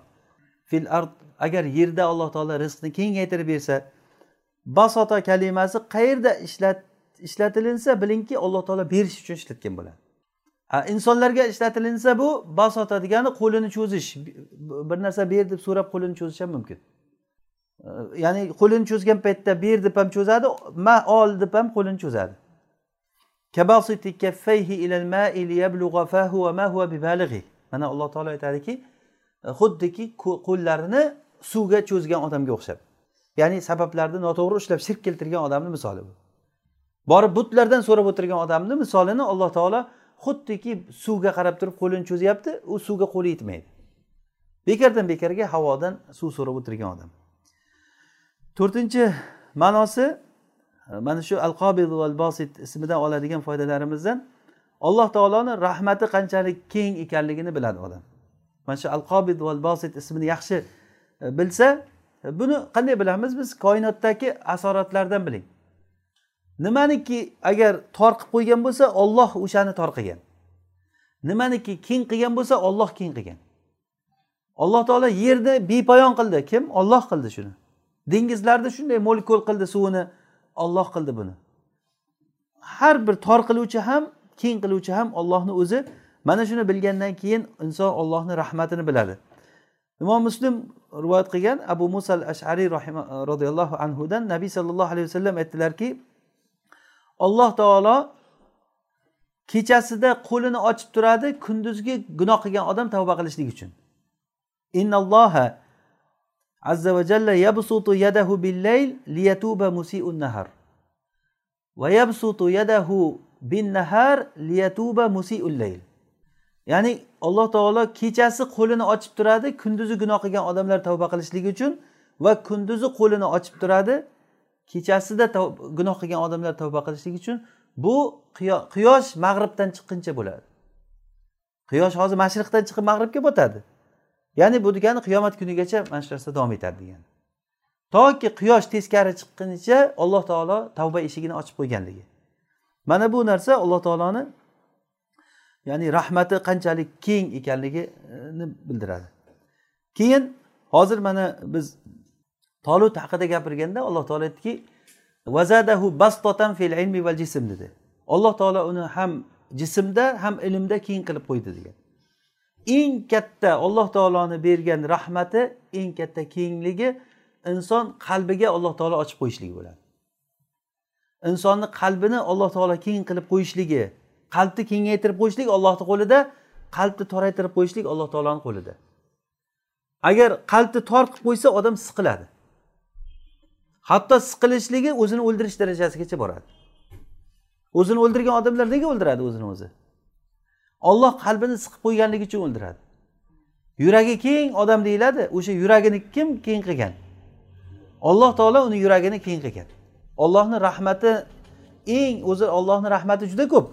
fil ard agar yerda alloh taolo rizqni kengaytirib bersa basota kalimasi qayerda ishlat ishlatilinsa bilingki alloh taolo berish uchun ishlatgan bo'ladi. Insonlarga ishlatilinsa bu basota degani qo'lini cho'zish. Bir narsa ber deb so'rab qo'lini cho'zish ham mumkin. Ya'ni qo'lini cho'zgan paytda ber deb ham cho'zadi ma ol deb ham qo'lini cho'zadi. Mana alloh taolo aytadiki e, xuddiki qo'llarini suvga cho'zgan odamga o'xshab. Ya'ni sabablarni noto'g'ri ushlab shirk keltirgan odamni misoli bu. Borib butlardan so'rab o'tirgan odamni misolini alloh taolo xuddiki suvga qarab turib qo'lini cho'zyapti u suvga qo'li yetmaydi. Bekardan bekarga havodan suv so'rab o'tirgan odam. To'rtinchi ma'nosi mana shu al qobid val bosit ismidan oladigan foydalarimizdan alloh taoloni rahmati qanchalik keng ekanligini biladi odam. Mana shu al qobid val bosit ismini yaxshi e, bilsa e, buni qanday bilamiz biz? Koinotdagi asoratlardan biling. Nimaniki agar tor qilib qo'ygan bo'lsa olloh o'shani tor qilgan. Nimaniki keng qilgan bo'lsa olloh keng qilgan. Alloh taolo yerni bepoyon qildi. Kim? Olloh qildi shuni. Dengizlarni shunday mo'l ko'l qildi suvini. Olloh qildi buni. Har bir tor qiluvchi ham keng qiluvchi ham ollohni o'zi mana shuni bilgandan keyin inson ollohni rahmatini biladi. Imom muslim rivoyat qilgan abu musal ashariy roziyallohu anhudan nabiy sollallohu alayhi vasallam aytdilarki alloh taolo kechasida qo'lini ochib turadi kunduzgi gunoh qilgan odam tavba qilishlik uchun. Innalloha azza va jalla yabsutu yadahu billayl liyatuba musiun nahar. Va yabsutu yadahu bin nahar liyatuba musiul layl. Ya'ni alloh taolo kechasi qo'lini ochib turadi kunduzi gunoh qilgan odamlar tavba qilishligi uchun va kunduzi qo'lini ochib turadi kechasida gunoh qilgan odamlar tavba qilishlik uchun bu quyosh mag'ribdan chiqquncha bo'ladi. Quyosh hozir mashriqdan chiqib mag'ribga botadi. Ya'ni bu degani qiyomat kunigacha mana shu narsa davom etadi degani. Toki quyosh teskari chiqqunicha alloh taolo tavba eshigini ochib qo'yganligi. Mana bu narsa alloh taoloni ya'ni rahmati qanchalik keng ekanligini bildiradi. Keyin hozir mana biz tolut haqida gapirganda alloh taolo aytdiki vazadahu bastotan fil ilmi val jism dedi. Alloh taolo uni ham jismda ham ilmda keng qilib qo'ydi degan. Eng katta alloh taoloni bergan rahmati eng katta kengligi inson qalbiga alloh taolo ochib qo'yishligi bo'ladi. Insonni qalbini alloh taolo keng qilib qo'yishligi qalbni kengaytirib qo'yishlik ollohni qo'lida qalbni toraytirib qo'yishlik alloh taoloni qo'lida. Agar qalbni tor qilib qo'ysa odam siqiladi. Hatto siqilishligi o'zini o'ldirish darajasigacha boradi. O'zini o'ldirgan odamlar nega o'ldiradi o'zini o'zi? Olloh qalbini siqib qo'yganligi uchun o'ldiradi. Yuragi keng odam deyiladi o'sha yuragini kim keng qilgan? Alloh taolo uni yuragini keng qilgan. Ollohni rahmati eng o'zi ollohni rahmati juda ko'p.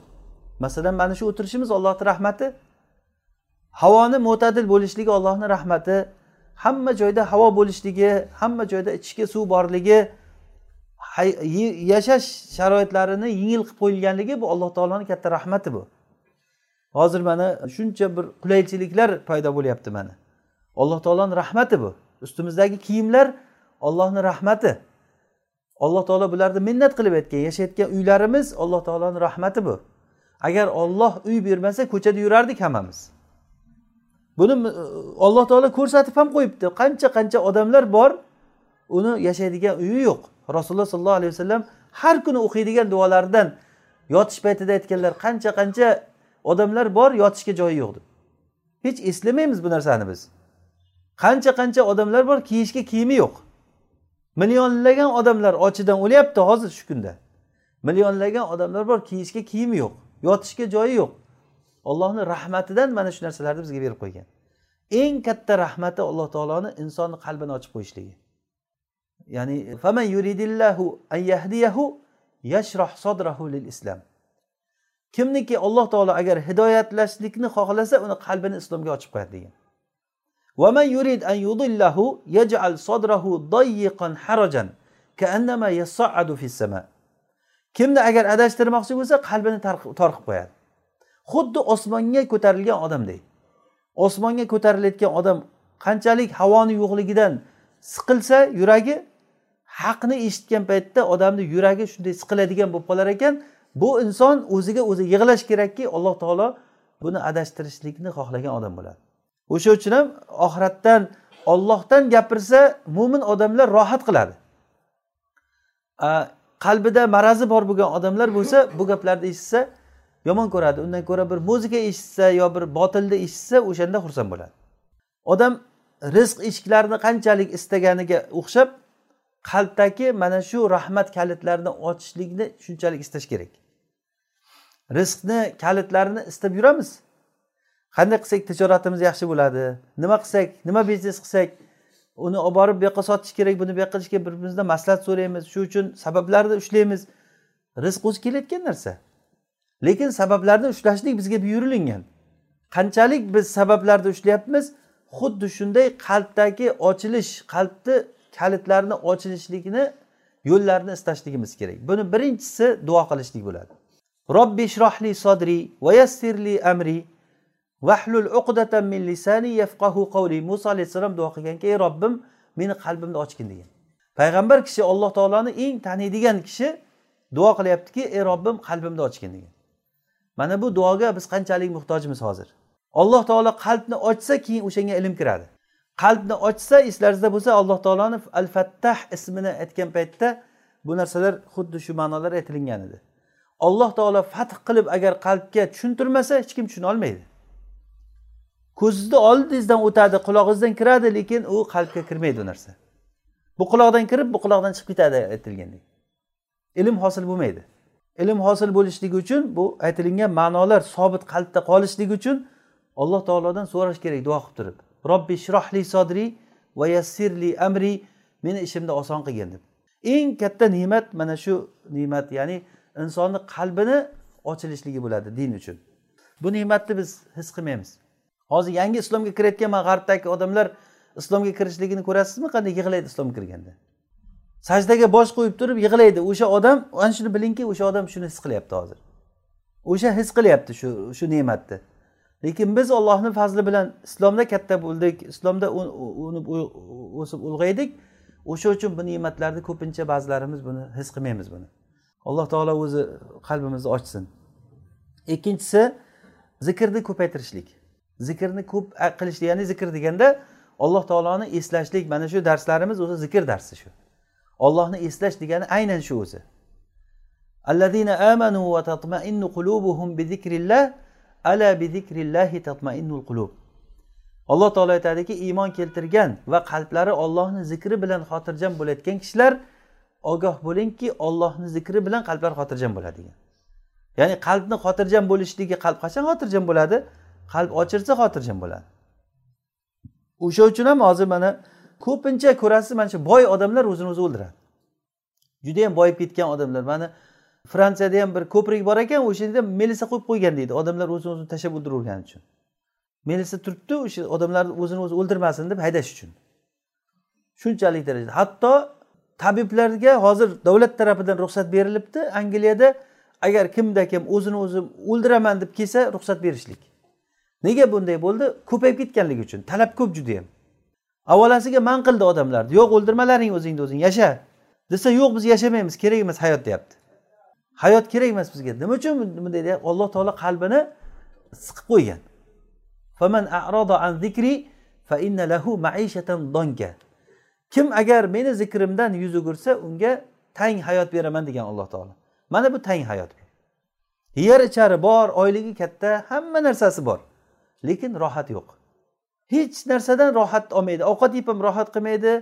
Masalan mana shu o'tirishimiz ollohni rahmati. Havoni mo'tadil bo'lishligi ollohni rahmati. Hamma joyda havo bo'lishligi hamma joyda ichishga suv borligi yashash sharoitlarini yengil qilib qo'yilganligi bu alloh taoloni katta rahmati bu. Hozir mana shuncha bir qulaychiliklar paydo bo'lyapti mana alloh taoloni rahmati bu. Ustimizdagi kiyimlar ollohni rahmati. Alloh taolo bularni minnat qilib aytgan yashayotgan uylarimiz alloh taoloni rahmati bu. Agar olloh uy bermasa ko'chada yurardik hammamiz. Buni e, alloh taolo ko'rsatib ham qo'yibdi. Qancha qancha odamlar bor uni yashaydigan uyi yo'q. Rasululloh sollallohu alayhi vasallam har kuni o'qiydigan duolaridan yotish paytida aytganlar qancha qancha odamlar bor yotishga joyi yo'q deb. Hech eslamaymiz bu narsani biz. Qancha qancha odamlar bor kiyishga kiyimi yo'q. Millionlagan odamlar ochidan o'lyapti hozir shu kunda. Millionlagan odamlar bor kiyishga kiyimi yo'q yotishga joyi yo'q. ollohni rahmatidan mana shu narsalarni bizga berib qo'ygan eng katta rahmati alloh taoloni insonni qalbini ochib qo'yishligi ya'ni faman yuridillahu an yahdiyahu yashroh sodrahu lil islam kimniki alloh taolo agar hidoyatlashlikni xohlasa uni qalbini islomga ochib qo'yadi degan ومن يريد أن يضله يجعل صدره ضيقا حرجا كأنما يصعد في السماء kimni agar adashtirmoqchi bo'lsa qalbini tor qilib qo'yadi Xuddi osmonga ko'tarilgan odamdek osmonga ko'tarilayotgan odam qanchalik havoni yo'qligidan siqilsa yuragi haqni eshitgan paytda odamni yuragi shunday siqiladigan bo'lib qolar ekan bu inson o'ziga o'zi yig'lash kerakki alloh taolo buni adashtirishlikni xohlagan odam bo'ladi. O'sha uchun ham oxiratdan ollohdan gapirsa mo'min odamlar rohat qiladi. Qalbida marazi bor bo'lgan odamlar bo'lsa bu gaplarni eshitsa yomon ko'radi undan ko'ra bir muzika eshitsa yo bir botilni eshitsa o'shanda xursand bo'ladi. Odam rizq eshiklarini qanchalik istaganiga o'xshab qalbdagi mana shu rahmat kalitlarini ochishlikni shunchalik istash kerak. Rizqni kalitlarini istab yuramiz. Qanday qilsak tijoratimiz yaxshi bo'ladi? Nima qilsak nima biznes qilsak? Uni olib borib bu yoqqa sotish kerak buni bu yoqqa qilish kerak bir birimizdan maslahat so'raymiz. Shu uchun sabablarni ushlaymiz. Rizq o'zi kelayotgan narsa. Lekin sabablarni ushlashlik bizga buyurilgan qanchalik biz sabablarni ushlayapmiz xuddi shunday qalbdagi ochilish qalbni kalitlarini ochilishligini yo'llarini istashligimiz kerak. Buni birinchisi duo qilishlik bo'ladi. Robbi shrohli sodri va yassirli amri vahlul uqdatan min lisani yafqahu qawli. Muso alayhissalom duo qilganki ey robbim meni qalbimni ochgin degan. Payg'ambar kishi alloh taoloni eng taniydigan kishi duo qilyaptiki ey robbim qalbimni ochgin degan. Mana bu duoga biz qanchalik muhtojmiz hozir? Alloh taolo qalbni ochsa keyin o'shanga ilm kiradi. Qalbni ochsa eslaringizda bo'lsa alloh taoloni al fattah ismini aytgan paytda bu narsalar xuddi shu ma'nolar aytilingan edi. Alloh taolo fath qilib agar qalbga tushuntirmasa hech kim tushuna olmaydi. Ko'zingizni oldingizdan o'tadi qulog'ingizdan kiradi lekin u qalbga kirmaydi u narsa. Bu quloqdan kirib bu quloqdan chiqib ketadi aytilgandek. Ilm hosil bo'lmaydi. Ilm hosil bo'lishligi uchun bu aytilingan ma'nolar sobit qalbda qolishligi uchun alloh taolodan so'rash kerak duo qilib turib. Robbi shrohli sodri va yassirli amri meni ishimni oson qilgin deb. Eng katta ne'mat mana shu ne'mat ya'ni insonni qalbini ochilishligi bo'ladi din uchun. Bu ne'matni biz his qilmaymiz. Hozir yangi islomga kirayotgan mana g'arbdagi odamlar islomga kirishligini ko'rasizmi? Qanday yig'laydi islomga kirganda? Sajdaga bosh qo'yib turib yig'laydi. O'sha odam ana shuni bilingki o'sha odam shuni his qilyapti hozir. O'sha his qilyapti shu shu ne'matni. Lekin biz ollohni fazli bilan islomda katta bo'ldik islomda unib o'sib ulg'aydik. O'sha uchun bu ne'matlarni ko'pincha ba'zilarimiz buni his qilmaymiz buni. Alloh taolo o'zi qalbimizni ochsin. Ikkinchisi zikrni ko'paytirishlik. Zikrni ko'p qilish ya'ni zikr deganda alloh taoloni eslashlik. Mana shu darslarimiz o'zi zikr darsi shu. ollohni eslash degani aynan shu o'zi. Allazina amanu va tatmainnu qulubuhum ala alloh taolo aytadiki iymon keltirgan va qalblari ollohni zikri bilan xotirjam bo'layotgan kishilar ogoh bo'lingki ollohni zikri bilan qalblar xotirjam bo'ladi degan ya'ni qalbni xotirjam bo'lishligi qalb qachon xotirjam bo'ladi? Qalb ochilsa xotirjam bo'ladi. O'sha uchun ham hozir mana ko'pincha ko'rasiz mana shu boy odamlar o'zini o'zi o'ldiradi. Judayam boyib ketgan odamlar. Mana fransiyada ham bir ko'prik bor ekan o'sha yerda melisa qo'yib qo'ygan deydi. Odamlar o'zini o'zini tashlab o'ldiravergani uchun. Melisa turibdi o'sha odamlarni o'zini o'zi o'ldirmasin deb haydash uchun. Shunchalik darajada. Hatto tabiblarga hozir davlat tarafidan ruxsat berilibdi. Angliyada agar kimda kim o'zini o'zi o'ldiraman deb kelsa ruxsat berishlik. Nega bunday bo'ldi? Ko'payib ketganligi uchun. Talab ko'p judayam. Avvalasiga man qildi odamlarni yo'q o'ldirmalaring o'zingni o'zing yasha. Desa yo'q biz yashamaymiz kerak emas hayot deyapti. Hayot kerak emas bizga. Nima uchun bunday deyapti alloh taolo qalbini siqib qo'ygan. Kim agar meni zikrimdan yuz o'girsa unga tang hayot beraman degan alloh taolo. Mana bu tang hayot. Yer ichari bor oyligi katta hamma narsasi bor. Lekin rohat yo'q. Hech narsadan rohat olmaydi. Ovqat yeb ham rohat qilmaydi.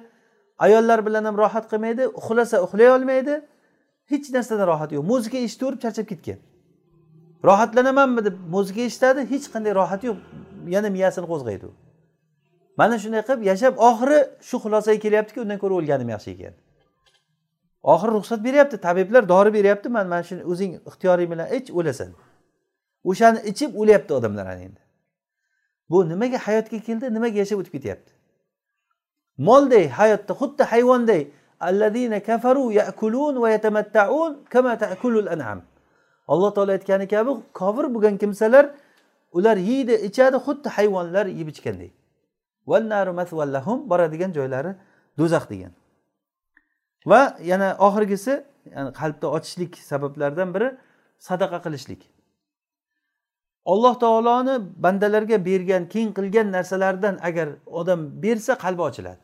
Ayollar bilan ham rohat qilmaydi. Uxlasa uxlay olmaydi. Hech narsadan rohat yo'q. Muzika eshitaverib charchab ketgan. Rohatlanamanmi deb muzika eshitadi hech qanday rohat yo'q. Yana miyasini qo'zg'aydi u. Mana shunday qilib yashab oxiri shu xulosaga kelyaptiki undan ko'ra o'lganim yaxshi ekan. Oxiri ruxsat beryapti tabiblar dori beryapti. Mana mana shuni o'zing ixtiyoring bilan ich o'lasan. O'shani ichib o'lyapti odamlar ana endi. Bu nimaga hayotga keldi nimaga yashab o'tib ketyapti? Molday hayotda xuddi hayvonday allazina kafaru yakulun va yatamattaun kama ta'kulul an'am. Alloh taolo aytgani kabi kofir bo'lgan kimsalar ular yeydi ichadi xuddi hayvonlar yeb ichganday boradigan joylari do'zax degan. Va yana oxirgisi yani qalbni ochishlik sabablaridan biri sadaqa qilishlik. Alloh taoloni bandalarga bergan keng qilgan narsalardan agar odam bersa qalbi ochiladi.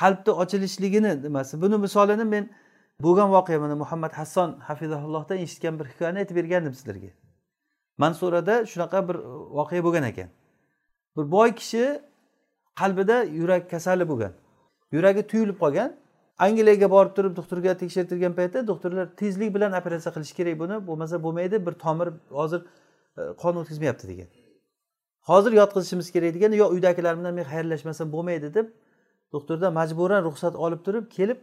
Qalbni ochilishligini nimasi? Buni misolini men bo'lgan voqea mana muhammad hasson hafizahullohdan eshitgan bir hikoyani aytib bergandim sizlarga. Mansurada shunaqa bir voqea bo'lgan ekan. Bir boy kishi qalbida yurak kasali bo'lgan. Yuragi tuyulib qolgan. Angliyaga borib turib doktorga tekshirtirgan paytda doktorlar tezlik bilan operatsiya qilish kerak buni. Bo'lmasa bo'lmaydi bir tomir hozir E, qon o'tkazmayapti degan. Hozir yotqizishimiz kerak degan yo uydagilar bilan men xayrlashmasam bo'lmaydi deb doktordan majburan ruxsat olib turib kelib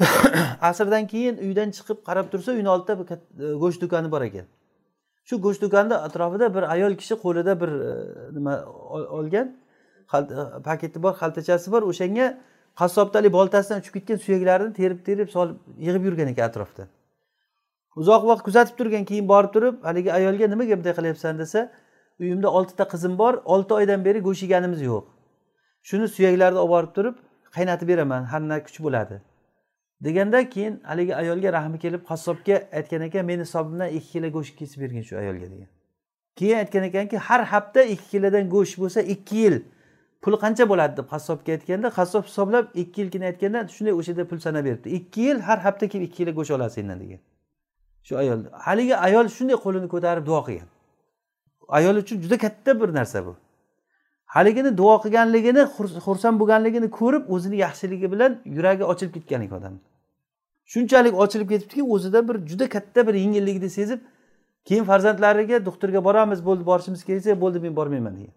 asrdan keyin uydan chiqib qarab tursa uyni oldida bir e, go'sht do'koni bor ekan. Shu go'sht do'konida atrofida bir ayol kishi qo'lida bir e, nima olgan paketi bor xaltachasi bor o'shanga qassobdalik boltasidan uchib ketgan suyaklarini terib terib solib yig'ib yurgan ekan atrofda. Uzoq vaqt kuzatib turgan keyin borib turib haligi ayolga nimaga bunday qilyapsan desa uyimda oltita qizim bor olti oydan beri go'sht yeganimiz yo'q. Shuni suyaklarni olib borib turib qaynatib beraman har kuch bo'ladi. Deganda keyin haligi ayolga rahmi kelib qassobga aytgan ekan meni hisobimdan ikki kilo go'sht kesib bergin shu ayolga degan. Keyin aytgan ekanki har hafta ikki kilodan go'sht bo'lsa ikki yil pul qancha bo'ladi deb qassobga aytganda qassob hisoblab ikki yilgina aytganda shunday o'sha yerda pul sanab beribdi. Ikki yil har hafta kelib ikki kilo go'sht olasan sendan degan. Shu ayol haligi ayol shunday qo'lini ko'tarib duo qilgan. Ayol uchun juda katta bir narsa bu. Haligini duo qilganligini xursand bo'lganligini ko'rib o'zini yaxshiligi bilan yuragi ochilib ketgan ekan odamni shunchalik ochilib ketibdiki o'zida bir juda katta bir yengillikni sezib keyin farzandlariga doktorga boramiz bo'ldi borishimiz kerak desa bo'ldi men bormayman degan.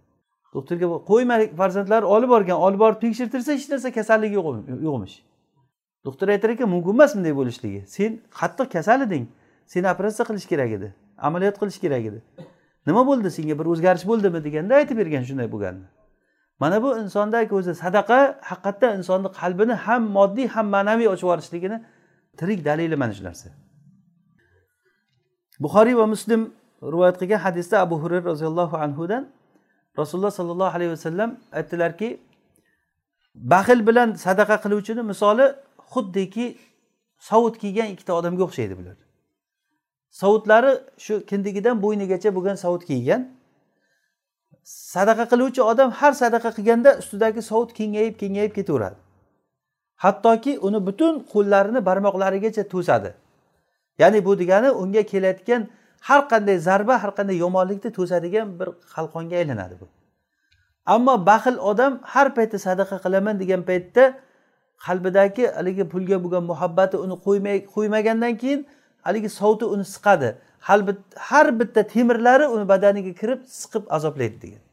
Doktorga qo'yma farzandlari olib borgan olib borib tekshirtirsa hech narsa kasalligi yo'q yo'qmish doktor aytar ekan mumkin emas bunday bo'lishligi. Sen qattiq kasal eding. Seni operatsiya qilish kerak edi amaliyot qilish kerak edi. Nima bo'ldi? Senga bir o'zgarish bo'ldimi deganda aytib bergan shunday bo'lganini mana bu insondagi o'zi sadaqa haqiqatdan insonni qalbini ham moddiy ham ma'naviy ochib yuborishligini tirik dalili mana shu narsa. Buxoriy va muslim rivoyat qilgan hadisda abu hurayra roziyallohu anhudan rasululloh sollallohu alayhi vasallam aytdilarki baxil bilan sadaqa qiluvchini misoli xuddiki sovut kiygan ikkita odamga o'xshaydi bular. Sovutlari shu kindigidan bo'ynigacha bo'lgan sovut kiygan. Sadaqa qiluvchi odam har sadaqa qilganda ustidagi sovut kengayib kengayib ketaveradi. Hattoki uni butun qo'llarini barmoqlarigacha to'sadi. Ya'ni bu degani unga kelayotgan har qanday zarba har qanday yomonlikni to'sadigan bir qalqonga aylanadi bu. Ammo baxil odam har payti sadaqa qilaman degan paytda qalbidagi haligi pulga bo'lgan muhabbati uni qo'ymay qo'ymagandan keyin haligi sovuti uni siqadi. Har bitta temirlari uni badaniga kirib siqib azoblaydi degan.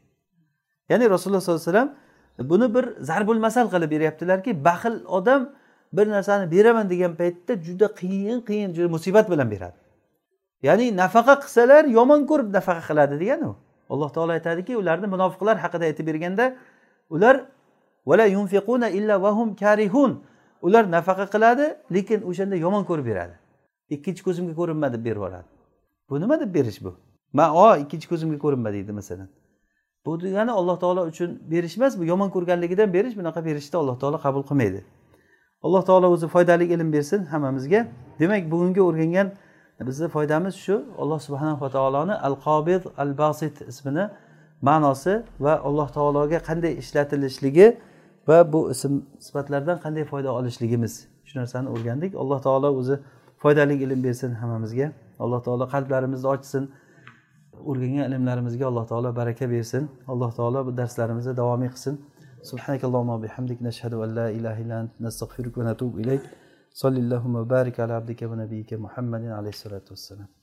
Ya'ni rasululloh sollallohu alayhi vasallam buni bir zarbul masal qilib beryaptilarki baxil odam bir narsani beraman degan paytda juda qiyin qiyin juda musibat bilan beradi. Ya'ni nafaqa qilsalar yomon ko'rib nafaqa qiladi degani u alloh taolo aytadiki ularni munofiqlar haqida aytib berganda ular illa vahum karihun ular nafaqa qiladi lekin o'shanda yomon ko'rib beradi. Ikkinchi ko'zimga ko'rinma deb berib yuboradi bu nima deb berish bu? Man o ikkinchi ko'zimga ko'rinma deydi masalan. Bu degani alloh taolo uchun berish emas bu yomon ko'rganligidan berish bunaqa berishni alloh taolo qabul qilmaydi. Alloh taolo o'zi foydali ilm bersin hammamizga. Demak bugungi o'rgangan bizni foydamiz shu alloh subhanava taoloni al qobid al basit ismini ma'nosi va alloh taologa qanday ishlatilishligi va bu ism sifatlardan qanday foyda olishligimiz shu narsani o'rgandik. Alloh taolo o'zi foydali ilm bersin hammamizga alloh taolo qalblarimizni ochsin o'rgangan ilmlarimizga alloh taolo baraka bersin alloh taolo bu darslarimizni davomiy qilsin سبحانك اللهم وبحمدك نشهد أن لا إله إلا أنت نستغفرك ونتوب إليك صلى اللهم وبارك على عبدك ونبيك محمد عليه الصلاة والسلام